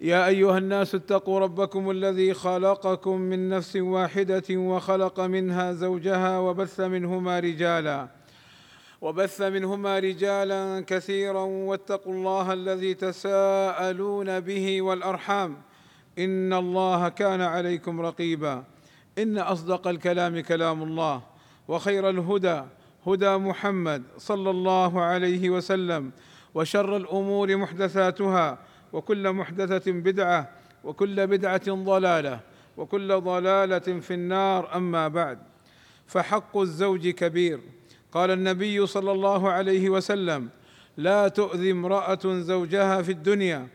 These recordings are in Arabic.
يا أيها الناس اتقوا ربكم الذي خلقكم من نفس واحدة وخلق منها زوجها وبث منهما رجالا. وبث منهما رجالا كثيرا واتقوا الله الذي تساءلون به والأرحام. إن الله كان عليكم رقيبا. إن أصدق الكلام كلام الله وخير الهدى هدى محمد صلى الله عليه وسلم وشر الأمور محدثاتها وكل محدثة بدعة وكل بدعة ضلالة وكل ضلالة في النار. أما بعد فحق الزوج كبير. قال النبي صلى الله عليه وسلم لا تؤذي امرأة زوجها في الدنيا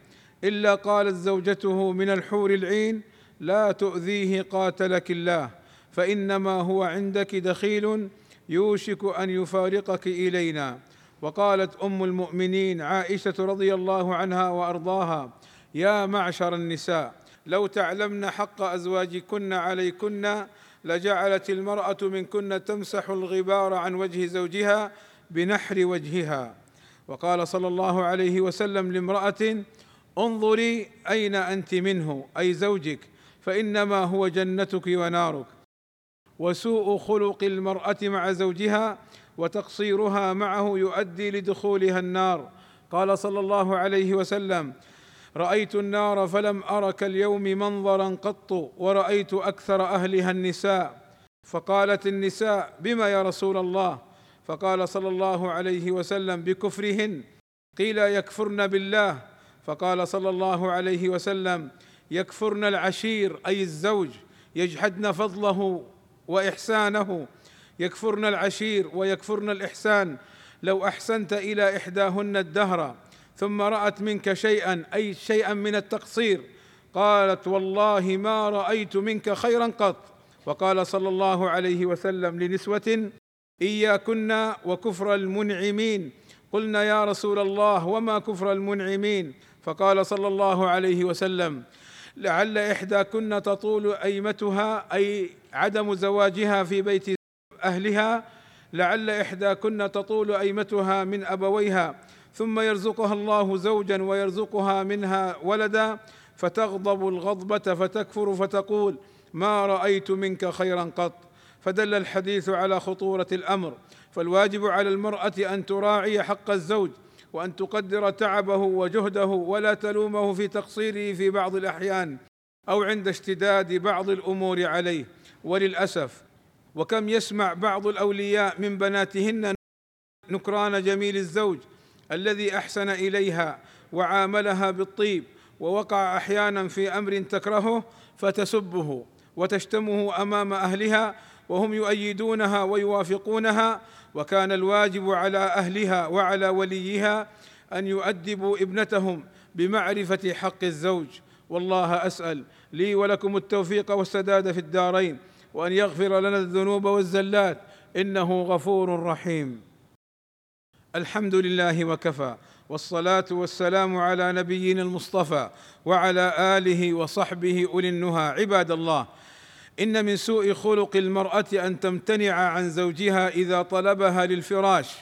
إلا قالت زوجته من الحور العين لا تؤذيه قاتلك الله فإنما هو عندك دخيل يوشك أن يفارقك إلينا. وقالت أم المؤمنين عائشة رضي الله عنها وأرضاها يا معشر النساء لو تعلمن حق أزواجكن عليكن لجعلت المرأة منكن تمسح الغبار عن وجه زوجها بنحر وجهها. وقال صلى الله عليه وسلم لامرأة انظري أين أنت منه أي زوجك فإنما هو جنتك ونارك. وسوء خلق المرأة مع زوجها وتقصيرها معه يؤدي لدخولها النار. قال صلى الله عليه وسلم رأيت النار فلم أر كاليوم منظرا قط ورأيت أكثر أهلها النساء. فقالت النساء بما يا رسول الله؟ فقال صلى الله عليه وسلم بكفرهن. قيل يكفرن بالله. فقال صلى الله عليه وسلم يكفرن العشير أي الزوج يجحدن فضله وإحسانه. يكفرن العشير ويكفرن الإحسان. لو أحسنت إلى إحداهن الدهر ثم رأت منك شيئا أي شيئا من التقصير. قالت والله ما رأيت منك خيرا قط. وقال صلى الله عليه وسلم لنسوة إياكن وكفر المنعمين. قلنا يا رسول الله وما كفر المنعمين؟ فقال صلى الله عليه وسلم لعل إحداكن تطول أيمتها أي عدم زواجها في بيت أهلها لعل إحداكن تطول أيمتها من أبويها ثم يرزقها الله زوجا ويرزقها منها ولدا فتغضب الغضبة فتكفر فتقول ما رأيت منك خيرا قط. فدل الحديث على خطورة الأمر. فالواجب على المرأة أن تراعي حق الزوج وأن تقدر تعبه وجهده ولا تلومه في تقصيره في بعض الأحيان أو عند اشتداد بعض الأمور عليه. وللأسف وكم يسمع بعض الأولياء من بناتهن نكران جميل الزوج الذي أحسن إليها وعاملها بالطيب ووقع أحيانا في أمر تكرهه فتسبه وتشتمه أمام أهلها وهم يؤيدونها ويوافقونها وكان الواجب على أهلها وعلى وليها أن يؤدبوا ابنتهم بمعرفة حق الزوج. والله أسأل لي ولكم التوفيق والسداد في الدارين. وأن يغفر لنا الذنوب والزلات. إنه غفور رحيم. الحمد لله وكفى. والصلاة والسلام على نبينا المصطفى وعلى آله وصحبه أولي النهى. عباد الله إن من سوء خلق المرأة أن تمتنع عن زوجها إذا طلبها للفراش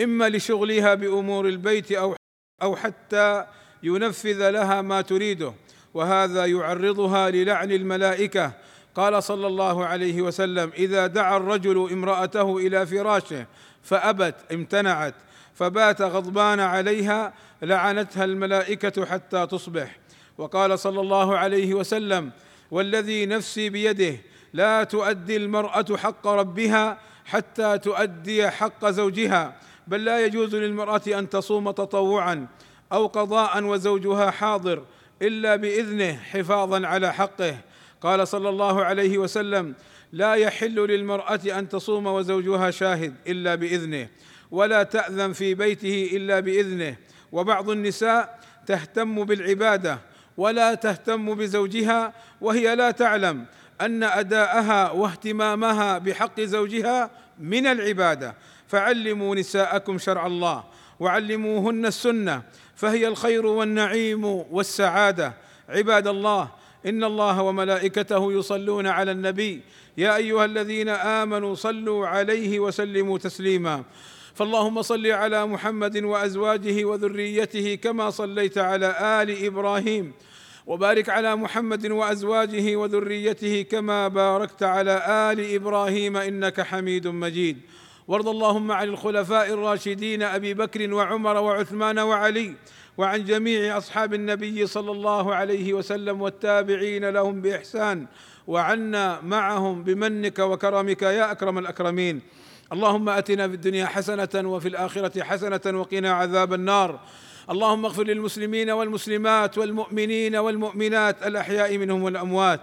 إما لشغلها بأمور البيت أو أو حتى ينفذ لها ما تريده. وهذا يعرضها للعن الملائكة قال صلى الله عليه وسلم إذا دعا الرجل امرأته إلى فراشه فأبت امتنعت فبات غضبان عليها لعنتها الملائكة حتى تصبح. وقال صلى الله عليه وسلم والذي نفسي بيده لا تؤدي المرأة حق ربها حتى تؤدي حق زوجها بل لا يجوز للمرأة أن تصوم تطوعا أو قضاء وزوجها حاضر إلا بإذنه حفاظا على حقه. قال صلى الله عليه وسلم لا يحل للمرأة أن تصوم وزوجها شاهد إلا بإذنه ولا تأذن في بيته إلا بإذنه وبعض النساء تهتم بالعبادة ولا تهتم بزوجها وهي لا تعلم أن أداءها واهتمامها بحق زوجها من العبادة. فعلموا نساءكم شرع الله وعلموهن السنة فهي الخير والنعيم والسعادة. عباد الله إن الله وملائكته يصلون على النبي. يا أيها الذين آمنوا صلوا عليه وسلموا تسليما. فاللهم صل على محمد وأزواجه وذريته كما صليت على آل إبراهيم. وبارك على محمد وأزواجه وذريته كما باركت على آل إبراهيم إنك حميد مجيد. وارض اللهم عن الخلفاء الراشدين أبي بكر وعمر وعثمان وعلي وعن جميع أصحاب النبي صلى الله عليه وسلم والتابعين لهم بإحسان وعنا معهم بمنك وكرمك يا أكرم الأكرمين. اللهم أتنا في الدنيا حسنة وفي الآخرة حسنة وقنا عذاب النار. اللهم اغفر للمسلمين والمسلمات والمؤمنين والمؤمنات الأحياء منهم والأموات.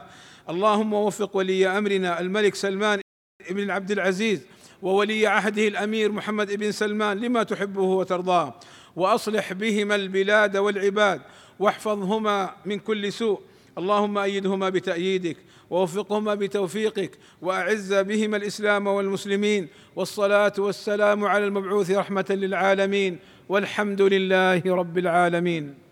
اللهم وفق ولي أمرنا الملك سلمان بن عبد العزيز. وولي عهده الأمير محمد بن سلمان لما تحبه وترضاه. وأصلح بهما البلاد والعباد واحفظهما من كل سوء. اللهم أيدهما بتأييدك ووفقهما بتوفيقك وأعز بهما الإسلام والمسلمين. والصلاة والسلام على المبعوث رحمة للعالمين. والحمد لله رب العالمين.